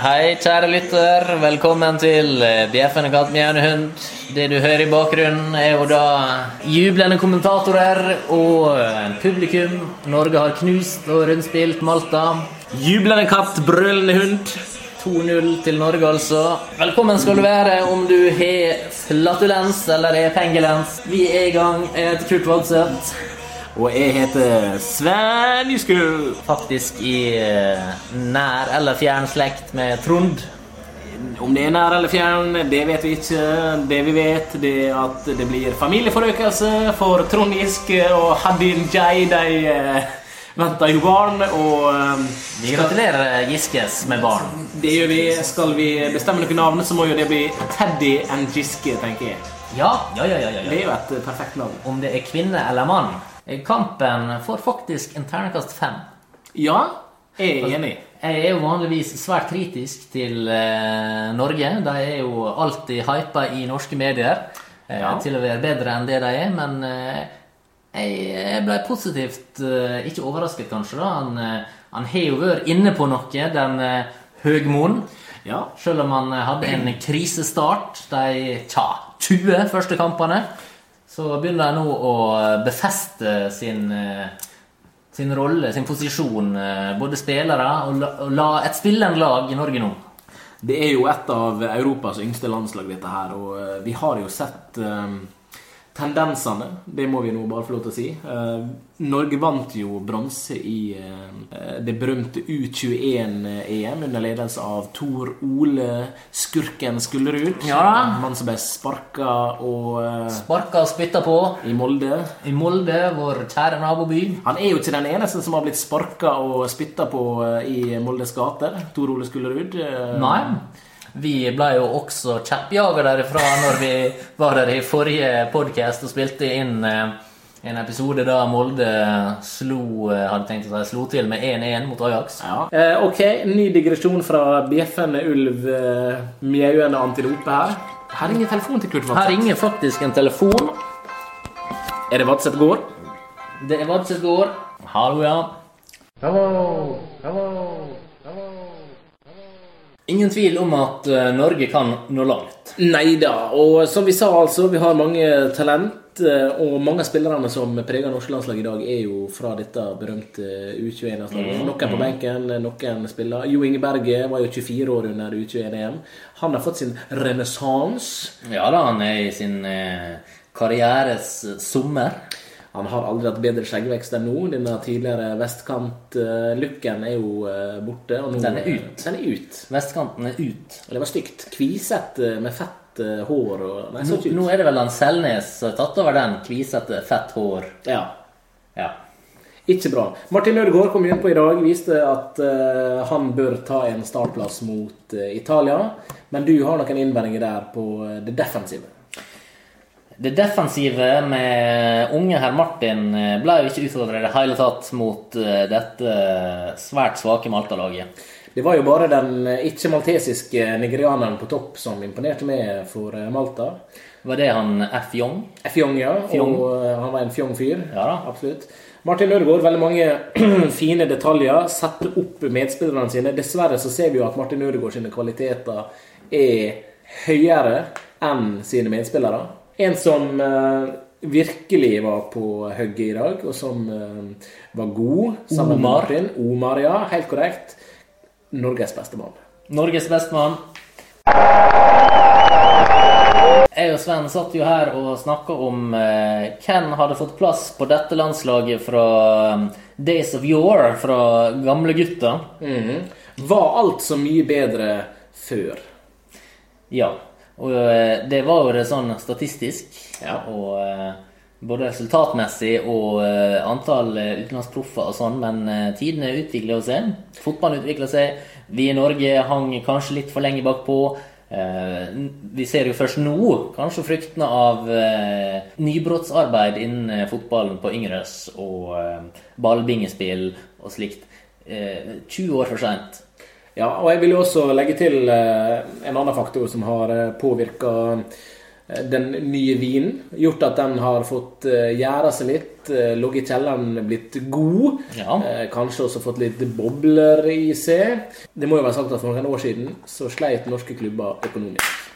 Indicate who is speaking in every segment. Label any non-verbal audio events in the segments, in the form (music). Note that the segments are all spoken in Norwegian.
Speaker 1: Hei, kjære lytter. Velkommen til eh, Bjeffende katt mjauende hund. Det du hører i bakgrunnen, er jo da jublende kommentatorer og eh, publikum. Norge har knust og rundspilt Malta.
Speaker 2: Jublende katt, brølende hund.
Speaker 1: 2-0 til Norge, altså. Velkommen skal du være om du har flatulens eller er pengelens. Vi er i gang. Jeg heter Kurt Vadseth.
Speaker 2: Og jeg heter Sven Juskul.
Speaker 1: Faktisk i eh, nær eller fjern slekt med Trond.
Speaker 2: Om det er nær eller fjern, det vet vi ikke. Det vi vet, det er at det blir familieforøkelse for Trond Giske og Hadin Jai. De eh, venter jo barn, og eh,
Speaker 1: Vi gratulerer Giskes med barn.
Speaker 2: det gjør vi. Skal vi bestemme noen navn, så må jo det bli Teddy and Giske, tenker jeg.
Speaker 1: Ja, ja, ja. ja, ja,
Speaker 2: Det er jo et perfekt navn.
Speaker 1: Om det er kvinne eller mann. Kampen får faktisk en ternekast fem.
Speaker 2: Ja, jeg er enig.
Speaker 1: Jeg er jo vanligvis svært kritisk til eh, Norge. De er jo alltid hypa i norske medier eh,
Speaker 2: Ja.
Speaker 1: til å være bedre enn det de er, men eh, jeg, ble positivt eh, Ikke overrasket, kanskje. da Han, eh, han har jo vært inne på noe, den eh, Høgmoen.
Speaker 2: Ja.
Speaker 1: Selv om han hadde en krisestart de tja, 20 første kampene, så begynner de nå å befeste sin, eh, sin rolle, sin posisjon, eh, både spillere og og la et spillende lag i Norge nå.
Speaker 2: Det er jo et av Europas yngste landslag, dette her, og eh, vi har jo sett eh, tendensene. Det må vi nå bare få lov til å si. Eh, Norge vant jo bronse i eh, det berømte U21-EM under ledelse av Tor Ole Skurken Skullerud.
Speaker 1: Ja da.
Speaker 2: Mann som ble sparka og eh,
Speaker 1: Sparka og spytta på
Speaker 2: i Molde.
Speaker 1: i Molde, vår kjære naboby.
Speaker 2: Han er jo ikke den eneste som har blitt sparka og spytta på eh, i Moldes gater. Tor Ole Skullerud.
Speaker 1: Nei. Vi ble jo også kjeppjaga derifra når vi var der i forrige podkast og spilte inn eh, en episode da Molde slo, eh, hadde tenkt å si, slo til med 1-1 mot Ajax.
Speaker 2: Ja. Eh, ok, ny digresjon fra bjeffende ulv, eh, mjauende antilope her. Her ringer telefonen til Kurt
Speaker 1: Her ringer faktisk en telefon.
Speaker 2: Er det Vadseth gård?
Speaker 1: Det er Vadseth gård. Hallo, ja. Ingen tvil om at eh, Norge kan nå langt.
Speaker 2: Nei da. Og som vi sa, altså, vi har mange talent. eh, Og mange av spillerne som preger norske landslag i dag, er jo fra dette berømte U21-landslaget. Noen på benken, noen spiller. Jo Inge Berge var jo 24 år under U21-EM. Han har fått sin renessanse.
Speaker 1: Ja da, han er i sin eh, karrieres sommer.
Speaker 2: Han har aldri hatt bedre skjeggvekst enn nå. Denne tidligere vestkant-looken er jo eh, borte. Og nå,
Speaker 1: Den er ut.
Speaker 2: Den er ut.
Speaker 1: Vestkanten er ut.
Speaker 2: Og det var stygt. Kvisete med fett eh, hår og Nei, så ikke ut.
Speaker 1: nå er det vel han Selnes som har tatt over den. Kvisete, fett hår.
Speaker 2: Ja.
Speaker 1: Ja.
Speaker 2: Ikke bra. Martin Ødegaard kom inn på i dag, viste at uh, han bør ta en startplass mot uh, Italia. Men du har noen innvendinger der på eh, det defensive.
Speaker 1: Det defensive med unge herr Martin eh, ble jo ikke utfordret i det hele tatt mot eh, dette svært svake Malta-laget.
Speaker 2: Det var jo bare den eh, ikke-maltesiske nigerianeren på topp som imponerte meg for eh, Malta.
Speaker 1: Var det han F. Young?
Speaker 2: Fjong, ja.
Speaker 1: Fjong.
Speaker 2: Og eh, han var en fjong fyr.
Speaker 1: Ja da.
Speaker 2: Absolutt. Martin Ødegaard, veldig mange (clears throat) fine detaljer. Sette opp medspillerne sine. Dessverre så ser vi jo at Martin Ødegaard sine kvaliteter er høyere enn sine medspillere. En som eh, virkelig var på hugget i dag, og som eh, var god sammen med Martin. Omar, ja. Helt korrekt. Norges beste mann.
Speaker 1: Norges bestemann. Jeg og Sven satt jo her og snakka om eh, hvem hadde fått plass på dette landslaget fra eh, Days of Yore, fra gamle gutter
Speaker 2: Var alt så mye bedre før?
Speaker 1: Ja. Og eh, det var jo det sånn statistisk.
Speaker 2: Ja.
Speaker 1: Og eh, både resultatmessig og eh, antall utenlandsproffer og sånn, men tidene utvikla seg. Fotballen utvikler seg. Vi i Norge hang kanskje litt for lenge bakpå. Vi ser jo først nå kanskje fruktene av nybrottsarbeid innen fotballen på Yngres og ballbingespill og slikt. Eh, 20 år for seint.
Speaker 2: Ja, og jeg vil jo også legge til eh, en annen faktor som har påvirka eh, den nye vinen. Gjort at den har fått eh, gjæra seg litt. eh, Ligget i kjelleren, blitt god.
Speaker 1: Ja.
Speaker 2: Eh, Kanskje også fått litt bobler i seg. Det må jo være sagt at for noen år siden så sleit norske klubber økonomisk.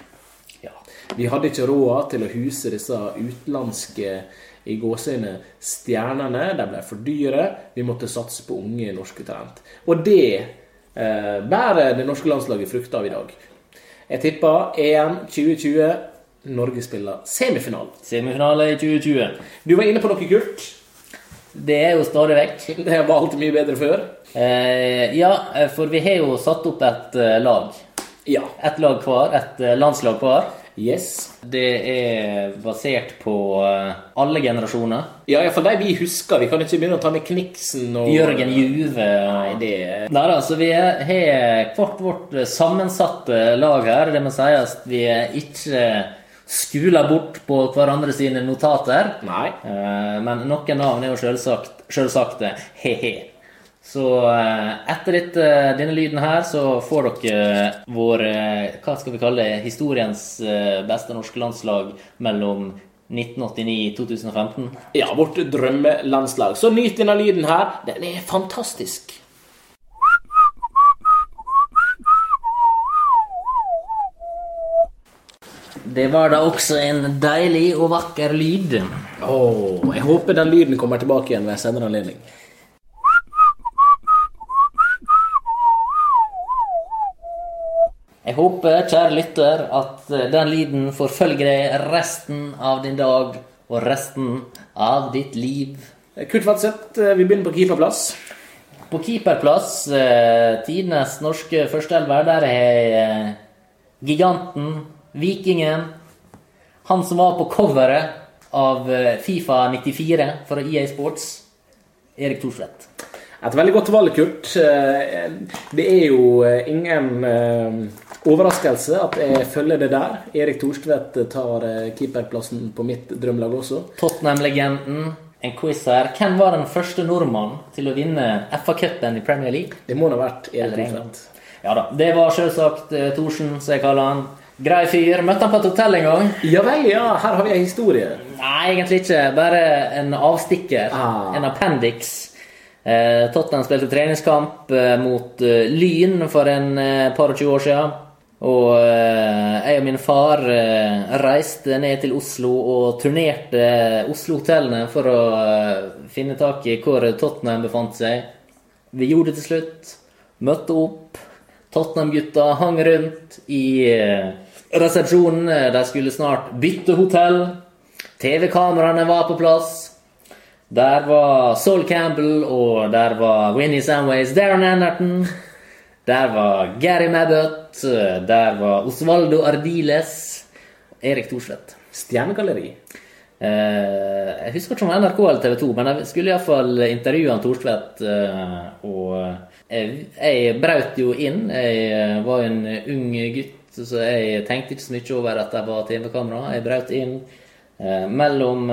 Speaker 1: ja.
Speaker 2: Vi hadde ikke råd til å huse disse utenlandske i gåseøyne stjernene. De ble for dyre. Vi måtte satse på unge norske talent. Og det eh, bærer det norske landslaget frukt av i dag. Jeg tipper EM 2020. Norge spiller semifinale.
Speaker 1: Semifinale i 2020.
Speaker 2: Du var inne på noe, kult.
Speaker 1: Det er jo stadig vekk. (laughs)
Speaker 2: Det var alltid mye bedre før.
Speaker 1: Eh, ja, for vi har jo satt opp et eh, lag.
Speaker 2: Ja.
Speaker 1: Et lag hver. Et eh, landslag hver.
Speaker 2: Yes.
Speaker 1: Det er basert på eh, alle generasjoner.
Speaker 2: Ja, iallfall de vi husker. Vi kan ikke begynne å ta med Kniksen og
Speaker 1: Jørgen Juve
Speaker 2: Nei, det
Speaker 1: Nei da, så vi har hvert vårt sammensatte lag her. Det må sies vi er ikke skuler bort på hverandre sine notater.
Speaker 2: Nei.
Speaker 1: Eh, Men noen navn er jo selvsagt, selvsagt he-he. Så eh, etter dette, denne lyden her, så får dere vår eh, Hva skal vi kalle det? Historiens eh, beste norske landslag mellom 1989-2015.
Speaker 2: Ja, vårt drømmelandslag. Så nyt denne lyden her. Den er fantastisk.
Speaker 1: Det var da også en deilig og vakker lyd.
Speaker 2: Oh, jeg håper den lyden kommer tilbake igjen ved en senere anledning.
Speaker 1: Jeg håper, kjære lytter, at eh, den lyden forfølger deg resten av din dag og resten av ditt liv.
Speaker 2: Kurt Vadseth, eh, vi begynner på keeperplass.
Speaker 1: På keeperplass, eh, tidenes norske førsteelver, der er eh, giganten, vikingen, han som var på coveret av eh, Fifa 94 for EA Sports, Erik Thorsvedt.
Speaker 2: Et veldig godt valg, Kurt. Eh, Det er jo eh, ingen eh, overraskelse at jeg følger det der. Erik Thorstvedt tar eh, keeperplassen på mitt drømmelag også.
Speaker 1: Tottenham-legenden. En quiz her. Hvem var den første nordmann til å vinne FA-cupen i Premier League?
Speaker 2: Det må da ha vært Erik Thorstvedt.
Speaker 1: Ja da. Det var selvsagt eh, Thorsen, som jeg kaller han. Grei fyr. Møtte han på et hotell en gang?
Speaker 2: Ja vel, ja. Her har vi en historie.
Speaker 1: Nei, egentlig ikke. Bare en avstikker.
Speaker 2: Ah.
Speaker 1: En appendix. Eh, Tottenham spilte treningskamp mot Lyn for en par og tjue år siden. Og eh, jeg og min far eh, reiste ned til Oslo og turnerte Oslo-hotellene for å eh, finne tak i hvor Tottenham befant seg. Vi gjorde det til slutt. Møtte opp. Tottenham-gutta hang rundt i eh, resepsjonen. De skulle snart bytte hotell. TV-kameraene var på plass. Der var Sol Campbell, og der var Winnie Samways, Darren Anderton. Der var Gary Mabbott, der var Osvaldo Ardiles, Erik Thorsvedt.
Speaker 2: Stjernegalleri.
Speaker 1: Eh, jeg husker ikke om NRK eller TV 2, men jeg skulle iallfall intervjue Thorstvedt. Eh, og jeg, jeg brøt jo inn. Jeg eh, var en ung gutt, så jeg tenkte ikke så mye over at jeg var TV-kamera. Jeg brøt inn eh, mellom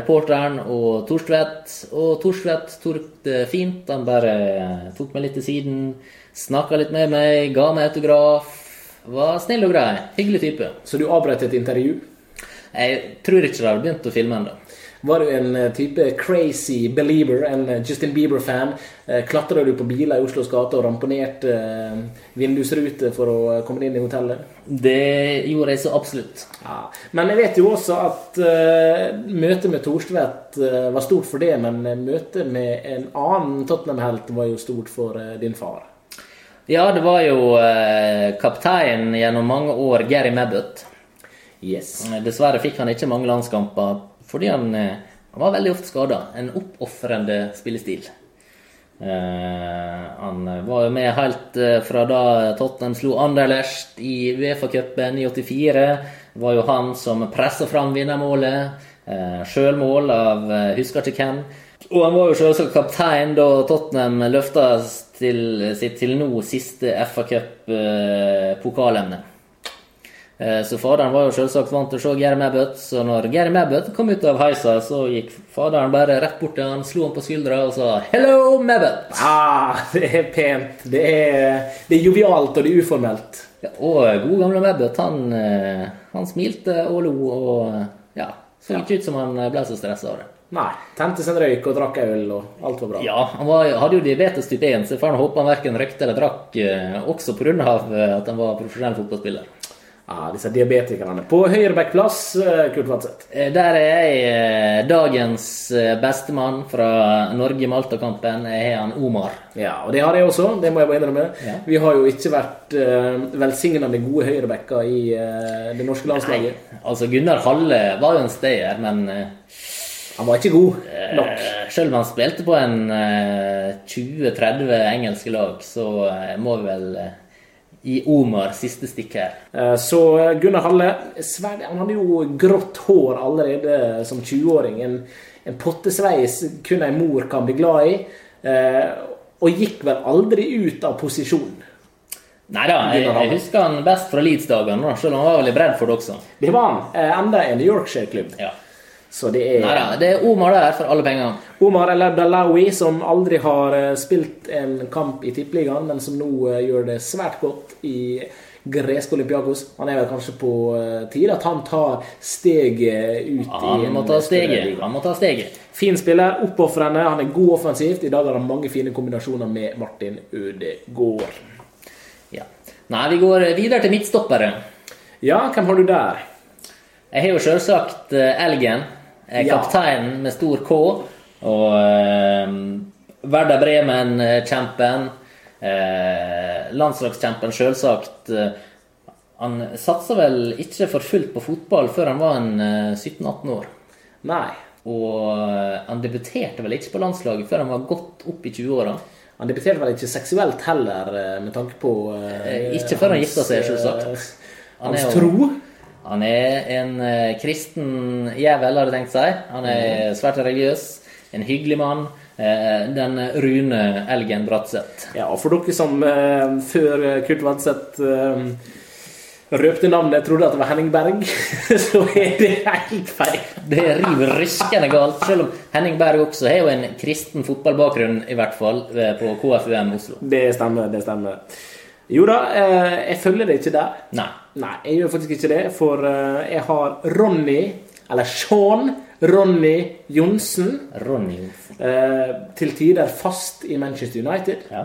Speaker 1: reporteren og Thorstvedt. Og Thorstvedt tok det fint. Han bare tok meg litt til siden, snakka litt med meg, ga meg autograf. Var snill og grei. Hyggelig type.
Speaker 2: Så du avbrøt et intervju.
Speaker 1: Jeg tror ikke det har begynt å filme ennå.
Speaker 2: Var du en eh, type crazy believer, en eh, Justin Bieber-fan? Eh, Klatra du på biler i Oslos gater og ramponerte vindusruter for å komme inn i hotellet?
Speaker 1: Det gjorde jeg så absolutt.
Speaker 2: Ja. Men jeg vet jo også at møtet med Thorstvedt var stort for det, men møtet med en annen Tottenham-helt var jo stort for din far.
Speaker 1: Ja, det var jo eh, kaptein gjennom mange år, Gary Mabbott.
Speaker 2: Yes.
Speaker 1: Eh, Dessverre fikk han ikke mange landskamper fordi han, eh, han var veldig ofte skada. En oppofrende spillestil. Eh, han var jo med helt eh, fra da Tottenham slo Anderlecht i Uefa-cupen i 84. Det var jo han som pressa fram vinnermålet. Eh, Sjølmål av husker ikke hvem. Og han var jo selvsagt kaptein da Tottenham løfta til sitt til nå siste FA-cup-pokalemne. Eh, Så faderen var jo selvsagt vant til å se Gary Mabbott, så når Gary Mabbott kom ut av heisa, så gikk faderen bare rett bort til han, slo han på skuldra og sa 'Hello, Mabbott'.
Speaker 2: Ah, det er pent. Det er, det er jovialt, og det er uformelt.
Speaker 1: Ja, og god gamle Mabbott, han, eh, Han smilte og lo og ja, så ikke ut som han ble så stressa av det.
Speaker 2: Nei. Tente en røyk og drakk øl, og alt var bra.
Speaker 1: Ja, han var, hadde jo diabetes type 1, så får han håpe han verken røykte eller drakk, eh, også pga. at han var profesjonell fotballspiller.
Speaker 2: Ja, disse diabetikerne. På høyrebackplass, eh, Kurt Vadseth.
Speaker 1: Eh, Der er jeg eh, dagens eh, bestemann fra Norge-Malta-kampen. Jeg har han Omar.
Speaker 2: Ja, og det har jeg også, det må jeg bare innrømme.
Speaker 1: Ja.
Speaker 2: Vi har jo ikke vært uh, velsignende gode høyrebacker i eh, det norske landslaget.
Speaker 1: Altså, Gunnar Halle var jo en stayer, men eh,
Speaker 2: Han var ikke god nok.
Speaker 1: eh, selv om han spilte på en eh, 20-30 engelske lag, så eh, må vi vel eh, gi Omar siste stikk her.
Speaker 2: Eh, Så Gunnar Halle Han hadde jo grått hår allerede som 20-åring. En, en pottesveis kun ei mor kan bli glad i. eh, Og gikk vel aldri ut av posisjon.
Speaker 1: Nei da, jeg, jeg husker han best fra Leeds-dagene, da, selv om han var veldig bredd for det også.
Speaker 2: Det var han. eh, Enda en Yorkshire-klubb.
Speaker 1: Ja.
Speaker 2: Så det er
Speaker 1: Neida, det er Omar der for alle pengene.
Speaker 2: Omar El Abdallawi, som aldri har eh, spilt en kamp i Tippeligaen, men som nå eh, gjør det svært godt i gresk Olympiakos. Han er vel kanskje på eh, tide at han tar steget ut i
Speaker 1: Han må ta steget. Han må ta steget.
Speaker 2: Fin spiller, oppofrende, han er god offensivt. I dag har han mange fine kombinasjoner med Martin Ødegaard.
Speaker 1: Ja. Nei, vi går videre til midtstoppere.
Speaker 2: Ja, hvem har du der?
Speaker 1: Jeg har jo selvsagt Elgen. Jeg er
Speaker 2: Ja.
Speaker 1: kapteinen med stor K. Og eh, Werder Bremen-kjempen. Eh, landslagskjempen, selvsagt. eh, han satsa vel ikke for fullt på fotball før han var en eh, 17-18 år.
Speaker 2: Nei.
Speaker 1: Og eh, han debuterte vel ikke på landslaget før han var godt opp i 20-åra.
Speaker 2: Han debuterte vel ikke seksuelt heller, eh, med tanke på eh,
Speaker 1: Eh, ikke før han gifta seg,
Speaker 2: eh,
Speaker 1: selvsagt. Han
Speaker 2: Hans tro.
Speaker 1: Han er en eh, kristen jævel, har jeg tenkt seg. Han er svært religiøs. En hyggelig mann. Eh, den Rune Elgen Bratseth.
Speaker 2: Ja, og for dere som eh, før Kurt Vadseth røpte navnet, trodde at det var Henning Berg, (laughs) så er det helt feil.
Speaker 1: Det river ryskende galt. Selv om Henning Berg også har jo en kristen fotballbakgrunn, i hvert fall, på KFUM Oslo.
Speaker 2: Det stemmer, det stemmer. Jo da, eh, jeg følger deg ikke der.
Speaker 1: Nei.
Speaker 2: Nei, jeg gjør faktisk ikke det, for eh, jeg har Ronny, eller Sean Ronny Johnsen,
Speaker 1: Ronny Johnsen.
Speaker 2: eh, til tider fast i Manchester United.
Speaker 1: Ja.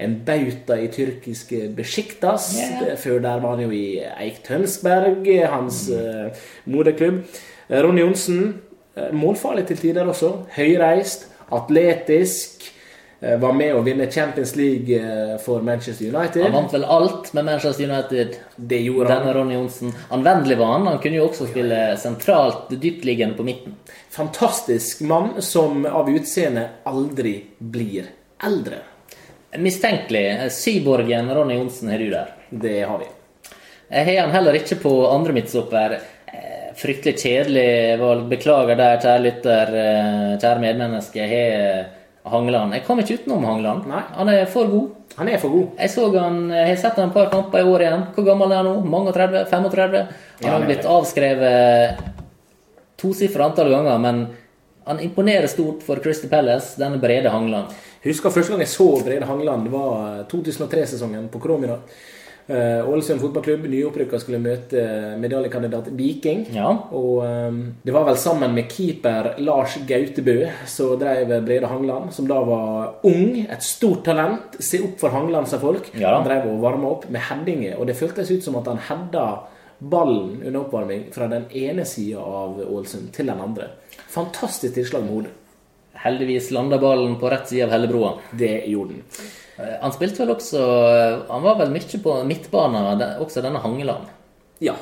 Speaker 2: En bauta i tyrkiske Besjiktas.
Speaker 1: Ja.
Speaker 2: Før der var han jo i Eik Tønsberg, hans mm. moderklubb. Ronny Johnsen, målfarlig til tider også. Høyreist, atletisk. Eh, var med å vinne Champions League eh, for Manchester United.
Speaker 1: Han vant vel alt med Manchester United.
Speaker 2: Det gjorde han.
Speaker 1: Denne Ronny Johnsen. Anvendelig var han. Han kunne jo også spille sentralt dyptliggende på midten.
Speaker 2: Fantastisk mann som av utseende aldri blir eldre.
Speaker 1: Mistenkelig. Syborgen Ronny Johnsen har du der.
Speaker 2: Det har vi.
Speaker 1: Jeg har han heller ikke på andre midtstopper. Eh, Fryktelig kjedelig valg. Beklager der, kjære lytter, kjære medmenneske. Jeg har Hangeland. Jeg kom ikke utenom Hangeland.
Speaker 2: Nei.
Speaker 1: Han er for god.
Speaker 2: Han er for god.
Speaker 1: Jeg så han, jeg har sett han et par kamper i år igjen. Hvor gammel er han nå? Mange og 30? 35? Han
Speaker 2: Ja,
Speaker 1: har blitt avskrevet tosifra antall ganger, men han imponerer stort for Crystal Palace, denne Brede Hangeland.
Speaker 2: Husker første gang jeg så Brede Hangeland, det var 2003-sesongen på Kromina. Eh, Ålesund fotballklubb, nyopprykka, skulle møte medaljekandidat Viking.
Speaker 1: Ja.
Speaker 2: Og eh, det var vel sammen med keeper Lars Gautebø så drev Brede Hangland, som da var ung, et stort talent. Se opp for Hangland, sa folk.
Speaker 1: Ja.
Speaker 2: Han drev og varma opp med headinger, og det føltes ut som at han hedda ballen under oppvarming fra den ene sida av Ålesund til den andre. Fantastisk tilslag med hodet.
Speaker 1: Heldigvis landa ballen på rett side av Hellebroa.
Speaker 2: Det gjorde den.
Speaker 1: Eh, Han spilte vel også Han var vel mye på midtbanen, også denne Hangeland.
Speaker 2: Ja,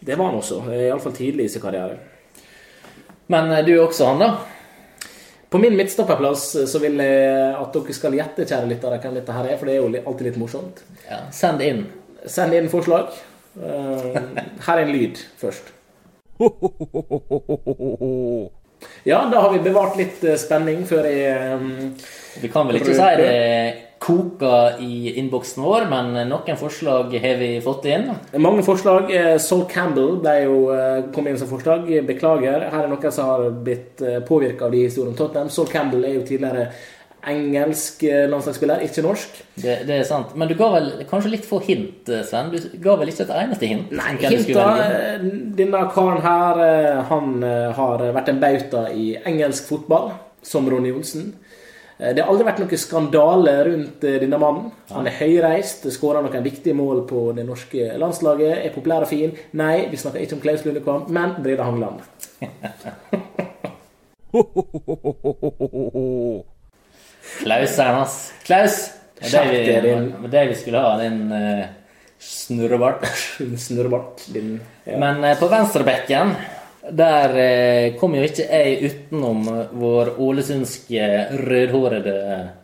Speaker 2: det var han også. Iallfall tidlig i sin karriere.
Speaker 1: Men eh, du er også han, da?
Speaker 2: På min midtstopperplass så vil jeg at dere skal gjette, kjære lyttere, hvem dette her er, for det er jo alltid litt morsomt.
Speaker 1: Ja, Send inn.
Speaker 2: Send inn forslag. Eh, her er en lyd først. Ja, da har vi bevart litt eh, spenning før jeg
Speaker 1: Vi kan vel ikke si det koker i innboksen vår, men noen forslag har vi fått inn.
Speaker 2: Mange forslag. Saul Sol Campbell ble jo, eh, kom inn som forslag. Beklager. Her er noen som har blitt påvirka av de historiene om Tottenham. Sol Campbell er jo tidligere engelsk eh, landslagsspiller, ikke norsk.
Speaker 1: Det, det er sant. Men du ga vel kanskje litt få hint, Sven? Du ga vel ikke et eneste hint?
Speaker 2: Nei, hinta eh, Denne karen her, eh, han eh, har vært en bauta i engelsk fotball, som Ronny Johnsen. Eh, Det har aldri vært noen skandale rundt eh, denne mannen. Han er høyreist, skårer noen viktige mål på det norske landslaget, er populær og fin. Nei, vi snakker ikke om Klaus Lundekvam, men Brede Hangeland. (laughs)
Speaker 1: Klauseren, ass. Klaus! Det er det vi, det vi skulle ha, din uh, snurrebart. (laughs)
Speaker 2: Snurrebart. Din, ja.
Speaker 1: Men uh, på venstrebekken der eh, kom jo ikke jeg utenom vår ålesundske rødhårede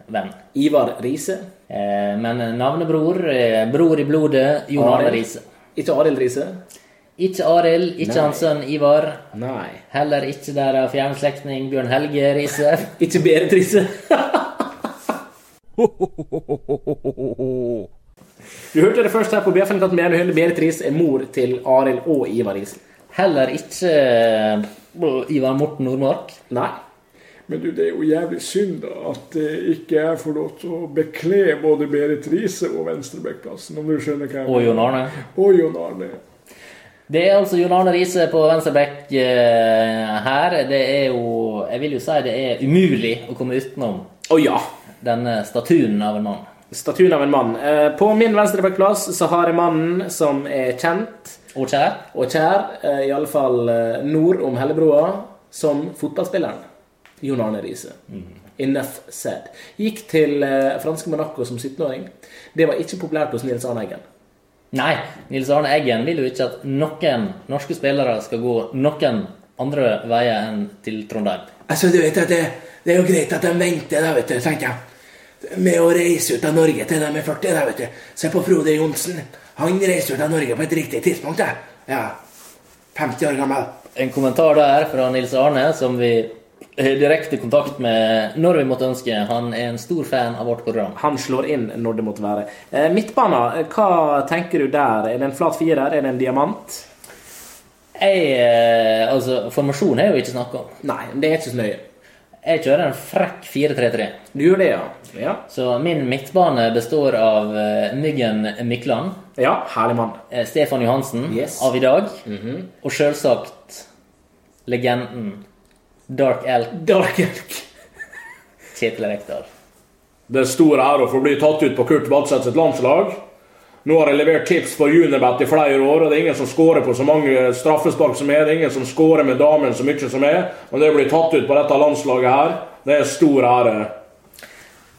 Speaker 1: venn.
Speaker 2: Ivar Riise.
Speaker 1: Eh, men navnebror, eh, bror i blodet, Jon Arne. Riise.
Speaker 2: Ikke Arild Riise.
Speaker 1: Ikke Arild, ikke
Speaker 2: Nei.
Speaker 1: hans sønn Ivar.
Speaker 2: Nei.
Speaker 1: Heller ikke deres fjernslekting Bjørn Helge Riise. (laughs)
Speaker 2: Ikke Berit Riise. (laughs) Du hørte det først her på BFN Katten Berit Riise er mor til Arild og Ivar Riise.
Speaker 1: Heller ikke eh, Ivar Morten Nordmark.
Speaker 2: Nei.
Speaker 3: Men du, det er jo jævlig synd da, at det ikke jeg får lov til å bekle både Berit Riise og venstrebekkplassen, om du skjønner hva jeg
Speaker 1: Og Jon Arne.
Speaker 3: Og Jon Arne.
Speaker 1: Det er altså Jon Arne Riise på venstrebekk eh, her. Det er jo Jeg vil jo si det er umulig å komme utenom
Speaker 2: Å ja.
Speaker 1: denne statuen av en mann.
Speaker 2: Statuen av en mann. Eh, På min venstrebekkplass så har jeg mannen som er kjent
Speaker 1: Og kjær.
Speaker 2: og kjær, eh, i alle fall eh, nord om Hellebroa, som fotballspilleren. Jon Arne Riise. Enough said. Gikk til eh, franske Monaco som 17-åring. Det var ikke populært hos Nils Arne Eggen.
Speaker 1: Nei, Nils Arne Eggen vil jo ikke at noen norske spillere skal gå noen andre veier enn til Trondheim.
Speaker 4: Altså, du vet at det, det er jo greit at de venter, da, vet du, tenker jeg. Med å reise ut av Norge til de er 40, da, vet du. Se på Frode Johnsen. Han reiser jo til Norge på et riktig tidspunkt, jeg. Ja. 50 år gammel.
Speaker 1: En kommentar der fra Nils Arne som vi har direkte kontakt med når vi måtte ønske. Han er en stor fan av vårt program.
Speaker 2: Han slår inn når det måtte være. Eh, Midtbana, eh, hva tenker du der? Er det en flat firer? Er det en diamant?
Speaker 1: Jeg, eh, altså, Formasjon har jeg jo ikke snakka om.
Speaker 2: Nei, det er ikke så nøye.
Speaker 1: Jeg kjører en frekk 4-3-3.
Speaker 2: Du gjør det, ja? Ja,
Speaker 1: Så min midtbane består av eh, Myggen Mykland,
Speaker 2: ja herlig mann.
Speaker 1: eh, Stefan Johansen
Speaker 2: Yes.
Speaker 1: av i dag, og selvsagt legenden Dark Elk
Speaker 2: Dark Elk.
Speaker 1: Kjetil Rekdal.
Speaker 3: Det er stor ære å få bli tatt ut på Kurt Vadseth sitt landslag. Nå har jeg levert tips for Unibet i flere år, og det er ingen som scorer på så mange straffespark som er. Det er ingen som scorer med damen så mye som er. Og det å bli tatt ut på dette landslaget her, det er stor ære.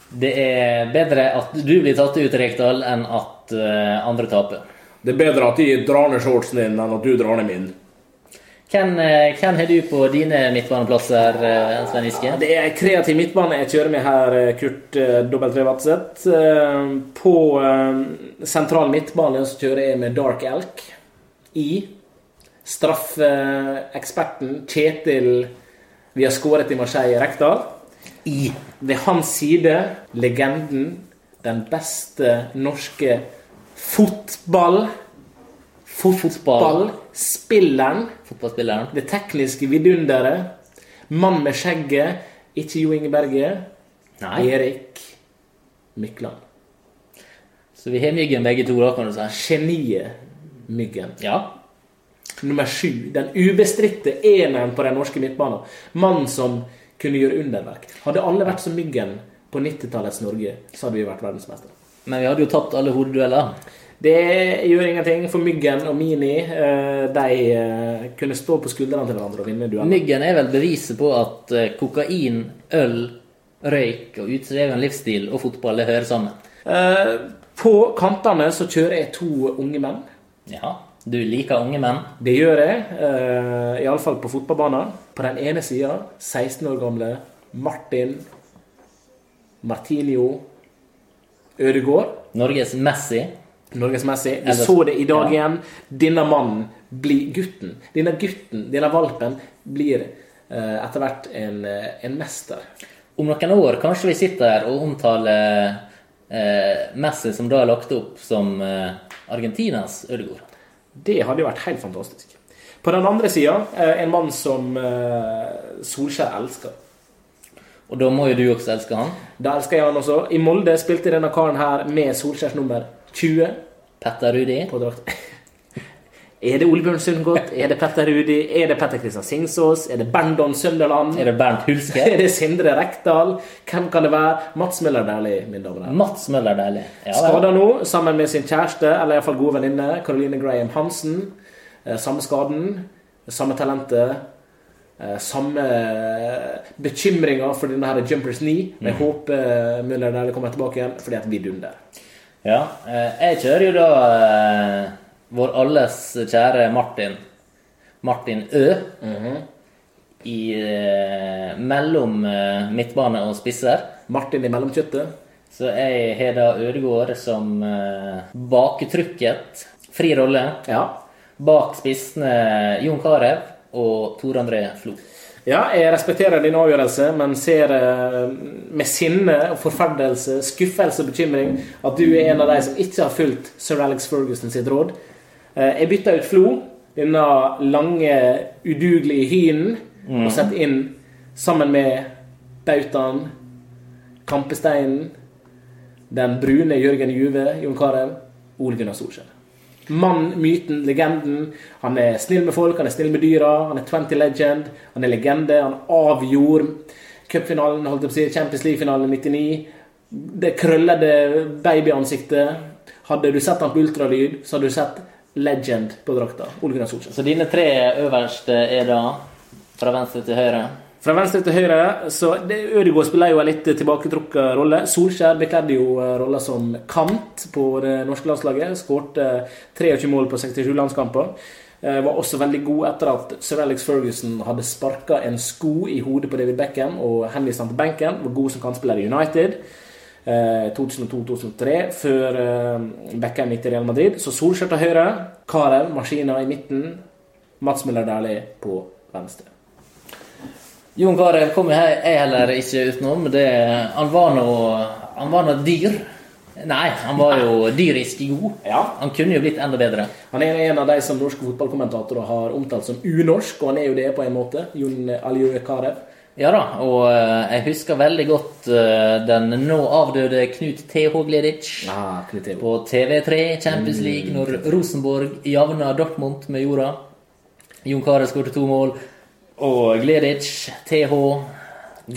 Speaker 1: Det er bedre at du blir tatt ut, Rekdal, enn at eh, andre taper.
Speaker 3: Det er bedre at de drar ned shortsen din, enn at du drar ned min.
Speaker 1: Hvem, eh, hvem har du på dine midtbaneplasser, eh, Svein Giske?
Speaker 2: Det er kreativ midtbane jeg kjører med her, Kurt W. Vadseth. På sentral midtbane så kjører jeg med Dark Elk. I straffeeksperten Kjetil Vi har skåret i Marseille Rekdal.
Speaker 1: I.
Speaker 2: Ved hans side legenden, den beste norske fotball Fotballspilleren.
Speaker 1: Fotballspilleren.
Speaker 2: Det tekniske vidunderet. Mann med skjegget. Ikke Jo Inge Berge.
Speaker 1: Nei.
Speaker 2: Erik Mykland.
Speaker 1: Så vi har Myggen begge to, da, kan du si.
Speaker 2: Geniet Myggen.
Speaker 1: Ja.
Speaker 2: Nummer sju. Den ubestridte eneren på den norske midtbanen. Mannen som kunne gjøre underverk. Hadde alle vært som Myggen på 90-tallets Norge, så hadde vi vært verdensmestere.
Speaker 1: Men vi hadde jo tapt alle hodedueller.
Speaker 2: Det gjør ingenting, for Myggen og Mini eh, de eh, kunne stå på skuldrene til hverandre og vinne dueller.
Speaker 1: Myggen er vel beviset på at eh, kokain, øl, røyk og utdreven livsstil og fotball hører sammen.
Speaker 2: På kantene så kjører jeg to unge menn.
Speaker 1: Ja, du liker unge menn.
Speaker 2: Det gjør jeg, uh, iallfall på fotballbanen. På den ene sida 16 år gamle Martin Martinio Ødegaard.
Speaker 1: Norges Messi.
Speaker 2: Norgesmessig. Vi
Speaker 1: Eller-
Speaker 2: så det i dag
Speaker 1: ja.
Speaker 2: igjen. Denne mannen blir gutten. Denne gutten, denne valpen, blir eh, etter hvert en, eh, en mester.
Speaker 1: Om noen år kanskje vi sitter her og omtaler eh, Messi som da er lagt opp som eh, Argentinas Ødegaard.
Speaker 2: Det hadde jo vært helt fantastisk. På den andre sida, eh, en mann som eh, Solskjær elsker.
Speaker 1: Og da må jo du også elske han.
Speaker 2: Da elsker jeg han også. I Molde spilte denne karen her med Solskjærs nummer 20
Speaker 1: Petter Rudi.
Speaker 2: på drakt. (laughs) Er det Ole Bjørn Sundgodt? Er det Petter Rudi? Er det Petter Kristian Singsås? Er det Berndon Sønderland?
Speaker 1: Er det Bernt Hulske? (laughs)
Speaker 2: Er det Sindre Rekdal? Hvem kan det være? Mats Møller Dæhlie, mine damer og herrer.
Speaker 1: Mats Møller Dæhlie. Ja.
Speaker 2: Skada nå, sammen med sin kjæreste, eller iallfall gode venninne, Caroline Graham Hansen. Eh, Samme skaden, samme talentet. eh, Samme bekymringer for denne her Jumpers knee. Men jeg håper Møller Dæhlie kommer tilbake igjen, fordi at vi dunder.
Speaker 1: Ja, eh, jeg kjører jo da eh, vår alles kjære Martin. Martin Ø. I eh, mellom eh, midtbane og spisser.
Speaker 2: Martin i mellomkjøttet.
Speaker 1: Så jeg har da Ødegaard som eh, baketrykket. Fri rolle.
Speaker 2: Ja.
Speaker 1: Bak spissene Jon Carew og Tor André Flo.
Speaker 2: Ja, jeg respekterer din avgjørelse, men ser med sinne og forferdelse, skuffelse og bekymring at du er en av de som ikke har fulgt sir Alex Ferguson sitt råd. Eh, jeg bytta ut Flo, denne lange, udugelige hynen, og satte inn sammen med bautaen, kampesteinen, den brune Jørgen Juve, Jon Carew, Ole Gunnar Solskjær. Mann, myten, legenden. Han er snill med folk, han er snill med dyra, han er 20 legend, han er legende. Han avgjorde cupfinalen, holdt jeg på å si, Champions League-finalen i 99. Det krøllede babyansiktet. Hadde du sett han på ultralyd, så hadde du sett legend på drakta. Ole Gunnar Solskjær.
Speaker 1: Så dine tre øverste er da fra venstre til høyre.
Speaker 2: Fra venstre til høyre så det, Ødegaard spiller jo en litt tilbaketrukket rolle. Solskjær bekledde jo eh, rolla som kant på det norske landslaget. Skårte 23 mål på 67 landskamper. Eh, Var også veldig god etter at sir Alex Ferguson hadde sparka en sko i hodet på David Beckham og henvist han til benken. Var god som kantspiller i United. Eh, 2002-2003, før eh, Beckham gikk til Real Madrid. Så Solskjær til høyre, Carew, maskina i midten, Mats Møller Dæhlie på venstre.
Speaker 1: Jon Carew kom jeg jeg heller ikke utenom. Det, han var nå Han var nå dyr. Nei, han var jo dyrisk god.
Speaker 2: Ja.
Speaker 1: Han kunne jo blitt enda bedre.
Speaker 2: Han er en av de som norske fotballkommentatorer har omtalt som unorsk, og han er jo det på en måte. Jon Aljø Carew.
Speaker 1: Ja da, og eh, jeg husker veldig godt eh, den nå avdøde Knut TH Gleditsch
Speaker 2: Ah,
Speaker 1: på TV3 Champions League når Rosenborg javna Dortmund med jorda. Jon Carew skåret to mål, og Gleditsch, TH,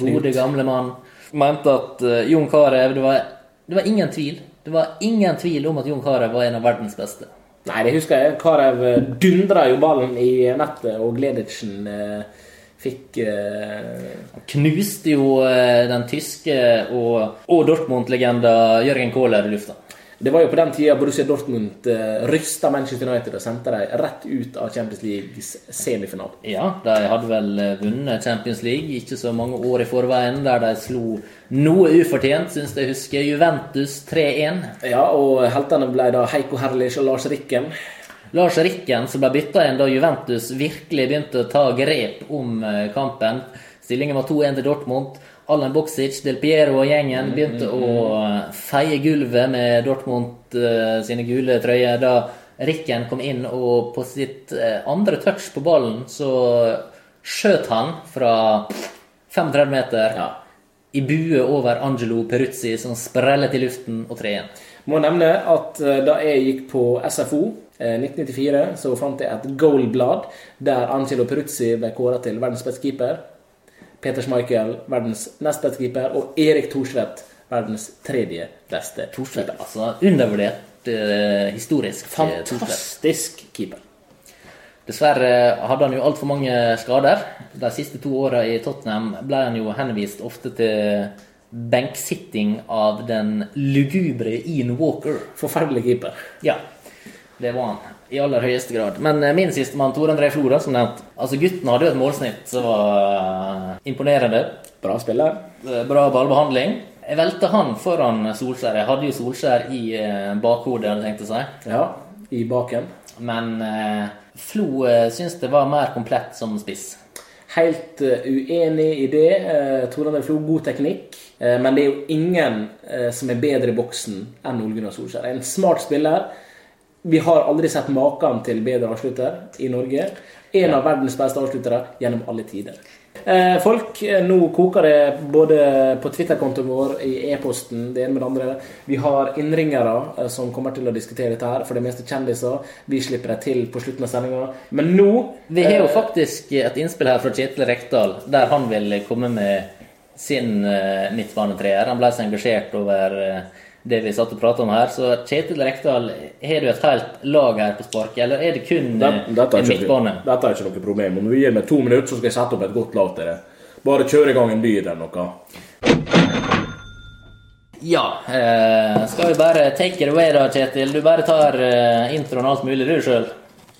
Speaker 1: gode gamle mann, mente at eh, Jon Carew det, var- det var ingen tvil. Det var ingen tvil om at Jon Carew var en av verdens beste.
Speaker 2: Nei, det husker jeg. Carew dundra jo ballen i nettet, og Gleditschen eh, fikk eh,
Speaker 1: Knuste jo eh, den tyske og, og Dortmund-legenda Jørgen Kohler i lufta.
Speaker 2: Det var jo på den tida Borussia Dortmund eh, rysta Manchester United og sendte dem rett ut av Champions Leagues semifinale.
Speaker 1: Ja, de hadde vel eh, vunnet Champions League ikke så mange år i forveien, der de slo noe ufortjent, syns jeg husker, Juventus 3-1.
Speaker 2: Ja, og heltene ble da Heiko Herlich og Lars Rikken.
Speaker 1: Lars Rikken som ble bytta inn da Juventus virkelig begynte å ta grep om eh, kampen. Stillingen var 2-1 til Dortmund. Allan Boksic, Del Piero og gjengen begynte å eh, feie gulvet med Dortmund eh, sine gule trøyer. Da Rikken kom inn og på sitt eh, andre touch på ballen, så skjøt han fra 35 meter
Speaker 2: Ja.
Speaker 1: i bue over Angelo Peruzzi, som sprellet i luften og 3-1.
Speaker 2: Må nevne at eh, da jeg gikk på SFO eh, 1994, så fant jeg et goalblad der Angelo Peruzzi ble kåra til verdens beste keeper. Peter Schmeichel verdens nest beste keeper, og Erik Thorsvedt verdens tredje beste Thorsvedt,
Speaker 1: altså undervurdert eh, historisk. eh,
Speaker 2: Fantastisk keeper.
Speaker 1: Dessverre hadde han jo altfor mange skader. De siste to åra i Tottenham ble han jo henvist ofte til benksitting av den lugubre Ian Walker.
Speaker 2: Forferdelig keeper.
Speaker 1: Ja, det var han. I aller høyeste grad. Men eh, min sistemann, Tor André Flora, som nevnt Altså, gutten hadde jo et målsnitt som var eh, imponerende.
Speaker 2: Bra spiller.
Speaker 1: Eh, Bra ballbehandling. Jeg velte han foran Solskjær. Jeg hadde jo Solskjær i bakhodet, hadde jeg tenkt å si.
Speaker 2: Ja, i baken.
Speaker 1: Men eh, Flo eh, syns det var mer komplett som spiss.
Speaker 2: Helt uenig i det. Tore Tor André Flo, god teknikk. Eh, men det er jo ingen eh, som er bedre i boksen enn Ole Gunnar Solskjær. En smart spiller. Vi har aldri sett maken til bedre avslutter i Norge. En av verdens beste avsluttere gjennom alle tider. Eh, folk, nå koker det både på Twitter-kontoen vår, i e-posten, det ene med det andre. Vi har innringere som kommer til å diskutere dette her, for det meste kjendiser. Vi slipper det til på slutten av sendinga. Men nå
Speaker 1: Vi har jo faktisk et innspill her fra Kjetil Rekdal, der han vil komme med sin uh, midtbanetreer. Han ble så engasjert over eh, det vi satt og pratet om her. Så Kjetil Rekdal, har du et helt lag her på sparket, eller er det kun
Speaker 3: Det-
Speaker 1: eh,
Speaker 3: Dette er,
Speaker 1: en
Speaker 3: ikke, dette er ikke noe problem. Om du gir meg to minutter, så skal jeg sette opp et godt lag til det. Bare kjøre i gang en by eller noe.
Speaker 1: Ja. Eh, skal vi bare take it away, da, Kjetil? Du bare tar eh, introen og alt mulig, du sjøl.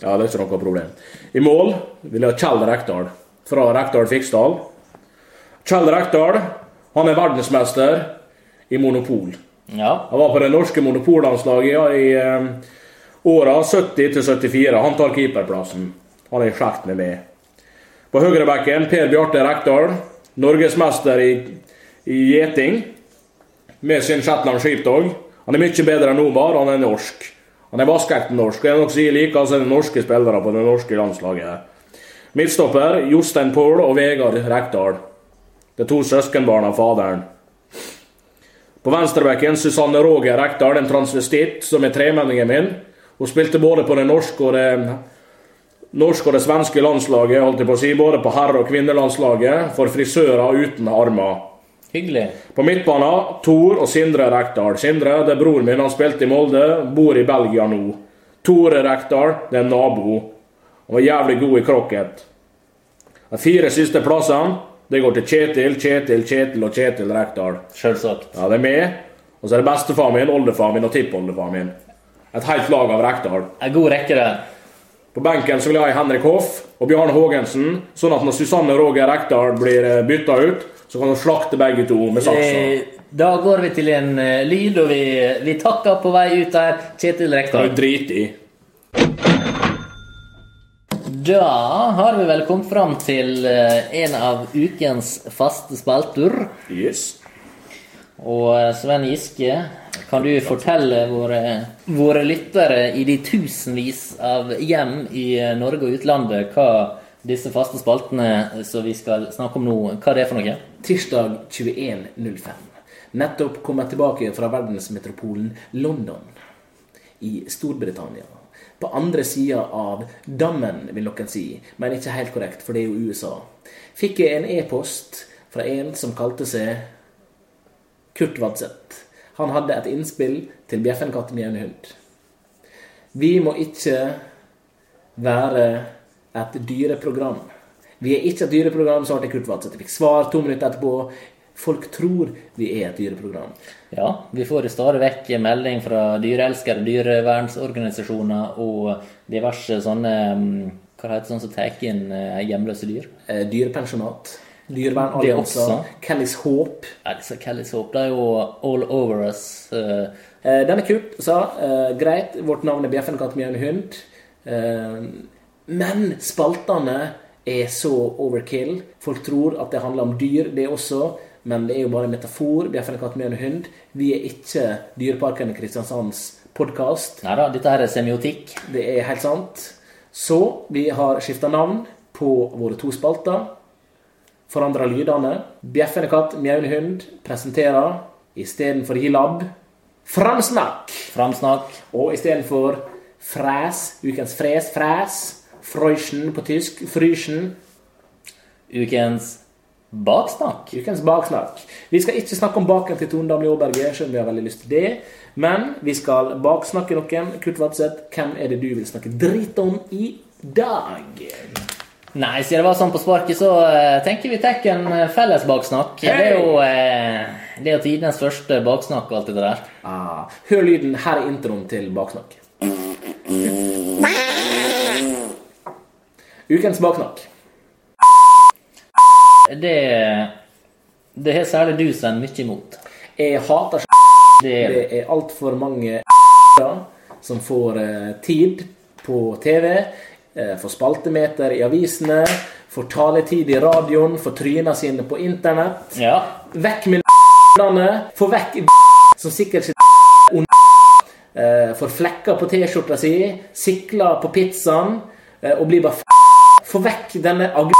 Speaker 3: Ja, det er ikke noe problem. I mål vil jeg ha Kjell Rekdal fra Rekdal Fiksdal. Kjell Rekdal han er verdensmester i monopol.
Speaker 1: Ja.
Speaker 3: Han var på det norske monopollandslaget i eh, åra 70-74. Han tar keeperplassen. Han er i slekt med meg. På høyrebekken Per Bjarte Rekdal, norgesmester i, i gjeting med sin Shetland Sheepdog. Han er mye bedre enn Omar, han er norsk. Han er vaskeekte norsk. Jeg nok sier like altså norske spillere på det norske landslaget. Midtstopper Jostein Pohl og Vegard Rekdal. Det er to søskenbarn av faderen. På venstrebekken Susanne Roger Rekdal, en transvestitt som er tremenningen min. Hun spilte både på det norske og det norske og det svenske landslaget, holdt jeg på å si, både på herre- og kvinnelandslaget, for frisører uten armer.
Speaker 1: Hyggelig.
Speaker 3: På midtbanen Tor og Sindre Rekdal. Sindre det er broren min, han spilte i Molde, bor i Belgia nå. Tore Rekdal det er nabo. Han var jævlig god i krokket. De fire siste plassene det går til Kjetil, Kjetil, Kjetil og Kjetil Rekdal.
Speaker 1: Selvsagt.
Speaker 3: Ja, det er meg. Og så er det bestefar min, oldefar min og tippoldefar min. Et helt lag av Rekdal.
Speaker 1: En god rekke det.
Speaker 3: På benken så vil jeg ha Henrik Hoff og Bjarne Haagensen, sånn at når Susanne Roger Rekdal blir bytta ut, så kan hun slakte begge to med saksa.
Speaker 1: Eh, Da går vi til en eh, lyd, og vi, vi takker på vei ut der. Kjetil
Speaker 3: Det er jo drit i.
Speaker 1: Da har vi vel kommet fram til eh, en av ukens faste spalter.
Speaker 3: Yes.
Speaker 1: Og eh, Sven Giske, kan du fortelle våre, våre lyttere i de tusenvis av hjem i eh, Norge og utlandet hva disse faste spaltene som vi skal snakke om nå, hva det er for noe?
Speaker 2: Tirsdag 21.05. Nettopp kommet tilbake fra verdensmetropolen London i Storbritannia. På andre sida av dammen, vil noen si, men ikke helt korrekt, for det er jo USA. Fikk jeg en e-post fra en som kalte seg Kurt Vadseth. Han hadde et innspill til Bjeffenkatten hund. Vi må ikke være et dyreprogram. Vi er ikke et dyreprogram, svarte Kurt Vadseth. Fikk svar to minutter etterpå. Folk tror vi er et dyreprogram.
Speaker 1: Ja, vi får stadig vekk melding fra dyreelskere, dyrevernsorganisasjoner og diverse sånne mm, Hva heter det sånn som tar inn eh, hjemløse dyr?
Speaker 2: Eh, dyrepensjonat. Dyrevernallianser. Kellys Håp.
Speaker 1: Ja, disse Kellys Håp det er jo all over us.
Speaker 2: Den er Kurt sa eh, greit, vårt navn er Bjeffenkatt med en hund. Eh, men spaltene er så overkill. Folk tror at det handler om dyr, det også. Men det er jo bare en metafor. Bjeffenkatt med en hund. Vi er ikke Dyreparken i Kristiansands podkast.
Speaker 1: Nei da, dette her er semiotikk.
Speaker 2: Det er helt sant. Så vi har skifta navn på våre to spalter. Forandra lydene. Bjeffende katt, mjauende hund presenterer istedenfor Hilab Framsnakk!
Speaker 1: Framsnakk.
Speaker 2: Og istedenfor Fræs, ukens fres, fræs, Freuchen på tysk, Fryschen,
Speaker 1: Ukens baksnakk.
Speaker 2: ukens baksnakk. Vi skal ikke snakke om baken til Tone Damli Aaberge, selv om vi har veldig lyst til det. Men vi skal baksnakke noen. Kurt Vadseth, hvem er det du vil snakke drit om i dag?
Speaker 1: Nei, siden det var sånn på sparket, så eh, tenker vi tar en eh, felles baksnakk. Det er jo eh, det er jo tidenes første baksnakk og alt det der.
Speaker 2: Ah, hør lyden. Her er introen til baksnakk. Ukens baksnakk.
Speaker 1: Det det har særlig du, Sven, mye imot.
Speaker 2: Jeg hater
Speaker 1: Det er
Speaker 2: Det er altfor mange som får eh, tid på TV, eh, får spaltemeter i avisene, får taletid i radioen, får tryna sine på internett.
Speaker 1: Ja.
Speaker 2: Vekk med Få vekk som sikkert sitter eh, får flekker på T-skjorta si, sikler på pizzaen og blir bare Få vekk denne agg...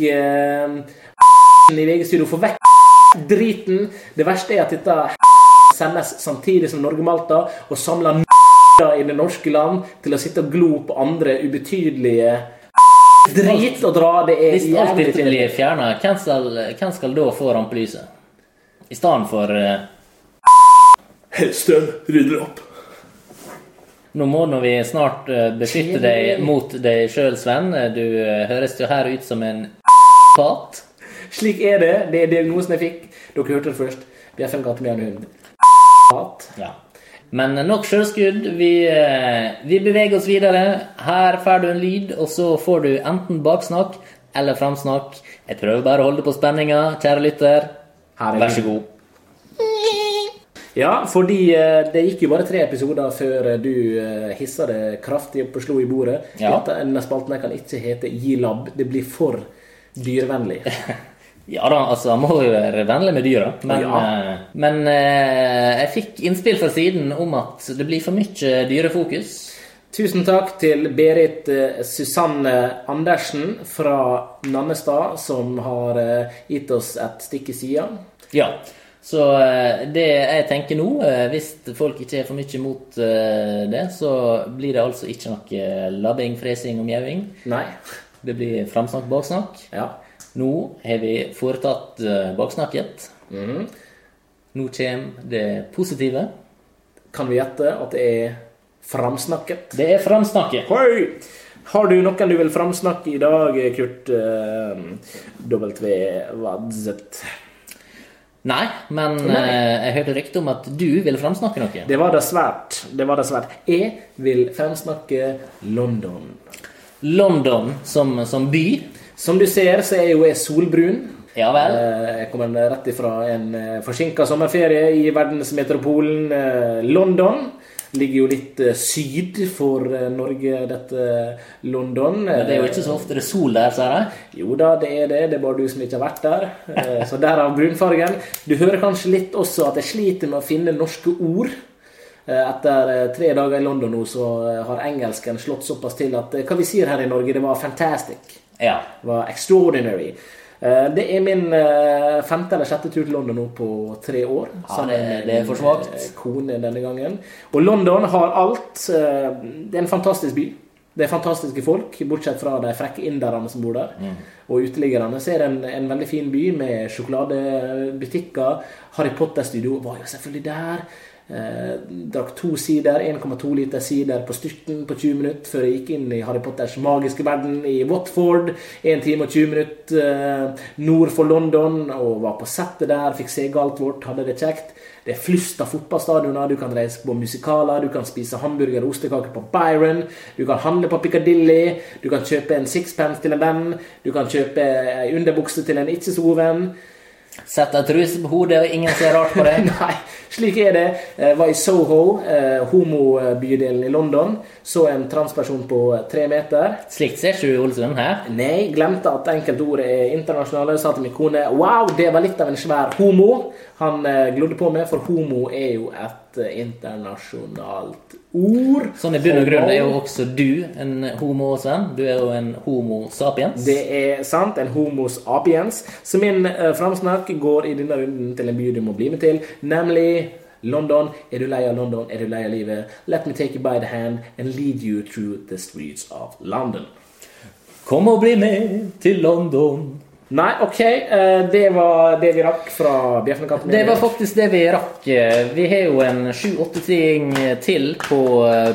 Speaker 2: eh, i VG-studio. Få vekk driten. Det verste er at dette sendes samtidig som Norge-Malta, og samler i det norske land til å sitte og glo på andre ubetydelige drit og dra. Det er
Speaker 1: Hvis alt dette blir fjerna, hvem, hvem skal da få rampelyset? I stedet for eh,
Speaker 3: Hellstrøm rydder opp.
Speaker 1: Nå må nå vi snart eh, beskytte deg mot deg sjøl, Sven. Du eh, høres jo her ut som en pat.
Speaker 2: Slik er det. Det er diagnosen jeg fikk. Dere hørte det først. Meg en hund. Hat.
Speaker 1: Ja. Men nok sjølskudd. Vi, eh, vi beveger oss videre. Her får du en lyd, og så får du enten baksnakk eller framsnakk. Jeg prøver bare å holde på spenninga, kjære lytter.
Speaker 2: Her er
Speaker 1: Vær så god.
Speaker 2: Ja, fordi eh, det gikk jo bare tre episoder før eh, du hissa det kraftig opp og slo i bordet.
Speaker 1: Ja.
Speaker 2: Denne spalten kan ikke hete Gi lab. Det blir for dyrevennlig. (laughs)
Speaker 1: Ja da, altså, han må jo være vennlig med dyra. Men,
Speaker 2: Ja.
Speaker 1: eh, men eh, jeg fikk innspill fra siden om at det blir for mye dyrefokus.
Speaker 2: Tusen takk til Berit eh, Susanne Andersen fra Nannestad, som har eh, gitt oss et stikk i sida.
Speaker 1: Ja. Så eh, det jeg tenker nå, eh, hvis folk ikke er for mye imot eh, det, så blir det altså ikke noe labbing, fresing og mjauing.
Speaker 2: Nei.
Speaker 1: Det blir framsnakk, baksnakk.
Speaker 2: Ja.
Speaker 1: Nå har vi foretatt baksnakket. baksnakket.
Speaker 2: -hmm.
Speaker 1: Nå kommer det positive.
Speaker 2: Kan vi gjette at det er framsnakket?
Speaker 1: Det er framsnakket.
Speaker 2: Hoi! Har du noen du vil framsnakke i dag, Kurt uh, W. Wadzet?
Speaker 1: Nei, men
Speaker 2: Nei.
Speaker 1: eh, jeg hørte rykte om at du ville framsnakke noe.
Speaker 2: Det var det svært. Det var det svært. Jeg vil fremsnakke London.
Speaker 1: London som, som by.
Speaker 2: Som du ser, så er jo jeg solbrun.
Speaker 1: Ja vel.
Speaker 2: Eh, Jeg kommer rett ifra en eh, forsinka sommerferie i verdensmetropolen eh, London. Ligger jo litt syd for Norge, dette London.
Speaker 1: Men det er jo ikke så ofte det er sol der, sier jeg.
Speaker 2: Jo da, det er det. Det er bare du som ikke har vært der. Så derav brunfargen. Du hører kanskje litt også at jeg sliter med å finne norske ord. Eh, Etter eh, tre dager i London nå, så eh, har engelsken slått såpass til at hva vi sier her i Norge, det var fantastic.
Speaker 1: Ja.
Speaker 2: Det var extraordinary. Det er min femte eller sjette tur til London nå på tre år.
Speaker 1: Ja, det- det er for svakt.
Speaker 2: Kone denne gangen. Og London har alt. Det er en fantastisk by. Det er fantastiske folk, bortsett fra de frekke inderne som bor der. Og uteliggerne. Så er det en, en veldig fin by med sjokoladebutikker. Harry Potter-studio var jo selvfølgelig der. Eh, drakk to sider, 1,2 liter sider på styrten på 20 minutter før jeg gikk inn i Harry Potters magiske verden i Watford. 1 time og 20 minutter eh, nord for London, og var på settet der. Fikk se galt vårt, hadde det kjekt. Det er flust av fotballstadioner. Du kan reise på musikaler, du kan spise hamburger og ostekaker på Byron. Du kan handle på Piccadilly. Du kan kjøpe en sixpence til en venn. Du kan kjøpe ei underbukse til en ikke så god venn.
Speaker 1: Sett deg truse på hodet, og ingen ser rart på deg. (laughs)
Speaker 2: Nei, slik er det. Jeg var i Soho, eh, homobydelen i London. Så en transperson på tre meter.
Speaker 1: Slikt ser ikke du i Olsund her.
Speaker 2: Nei, glemte at enkelte ord er internasjonale. Sa til min kone Wow, det var litt av en svær homo. Han eh, glodde på meg, for homo er jo et internasjonalt ord.
Speaker 1: Sånn i bunn og grunn er jo også du en homo, Sven. Du er jo en homo sapiens.
Speaker 2: Det er sant. En homos apiens. Så min uh, framsnakk går i denne runden til en by du må bli med til, nemlig London. Er du lei av London? Er du lei av livet? Let me take you by the hand and lead you through the streets of London.
Speaker 1: Kom og bli med til London.
Speaker 2: Nei, OK. eh, Det var det vi rakk fra Bjeffenkatten.
Speaker 1: Det var faktisk det vi rakk. Vi har jo en sju-åtte ting til på,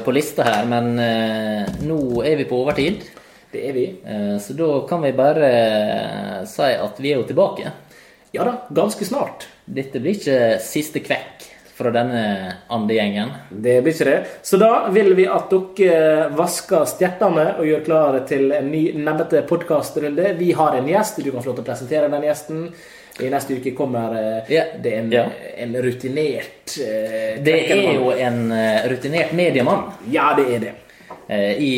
Speaker 1: på lista her, men eh, nå er vi på overtid.
Speaker 2: Det er vi.
Speaker 1: Eh, Så da kan vi bare eh, si at vi er jo tilbake.
Speaker 2: Ja da, ganske snart.
Speaker 1: Dette blir ikke siste kvekk fra denne andegjengen.
Speaker 2: Det blir ikke det. Så da vil vi at dere vasker stjertene og gjør klare til en ny nebbete podkastrunde. Vi har en gjest. Du kan få lov til å presentere den gjesten. I neste uke kommer eh, det en,
Speaker 1: Ja.
Speaker 2: en rutinert eh,
Speaker 1: Det er jo en eh, rutinert mediemann.
Speaker 2: Ja, det er det.
Speaker 1: Eh, I,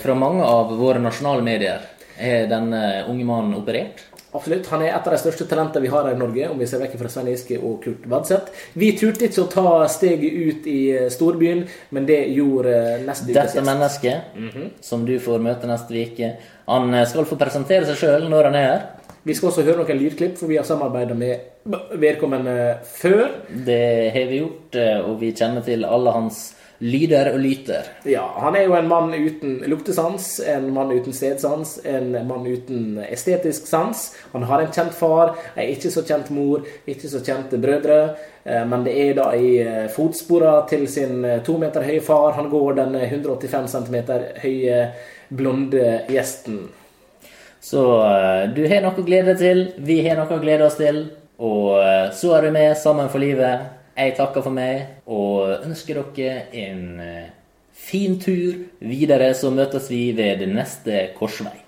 Speaker 1: fra mange av våre nasjonale medier er denne unge mannen operert.
Speaker 2: Absolutt. Han er et av de største talentene vi har her i Norge, om vi ser vekk fra Svein Giske og Kurt Vadseth. Vi turte ikke å ta steget ut i eh, storbyen, men det gjorde eh, neste uke
Speaker 1: Dette mennesket, som du får møte neste uke, han eh, skal få presentere seg sjøl når han er her.
Speaker 2: Vi skal også høre noen lydklipp, for vi har samarbeida med vedkommende før.
Speaker 1: Det har vi gjort, og vi kjenner til alle hans lyder og lyter.
Speaker 2: Ja, Han er jo en mann uten luktesans, en mann uten stedsans, en mann uten estetisk sans. Han har en kjent far, ei ikke så kjent mor, ikke så kjente brødre. eh, Men det er da i fotsporene til sin eh, to meter høye far han går den 185 cm høye blonde gjesten.
Speaker 1: Så eh, du har noe å glede deg til, vi har noe å glede oss til. Og eh, så er du med sammen for livet. Jeg takker for meg og ønsker dere en eh, fin tur videre. Så møtes vi ved neste korsvei.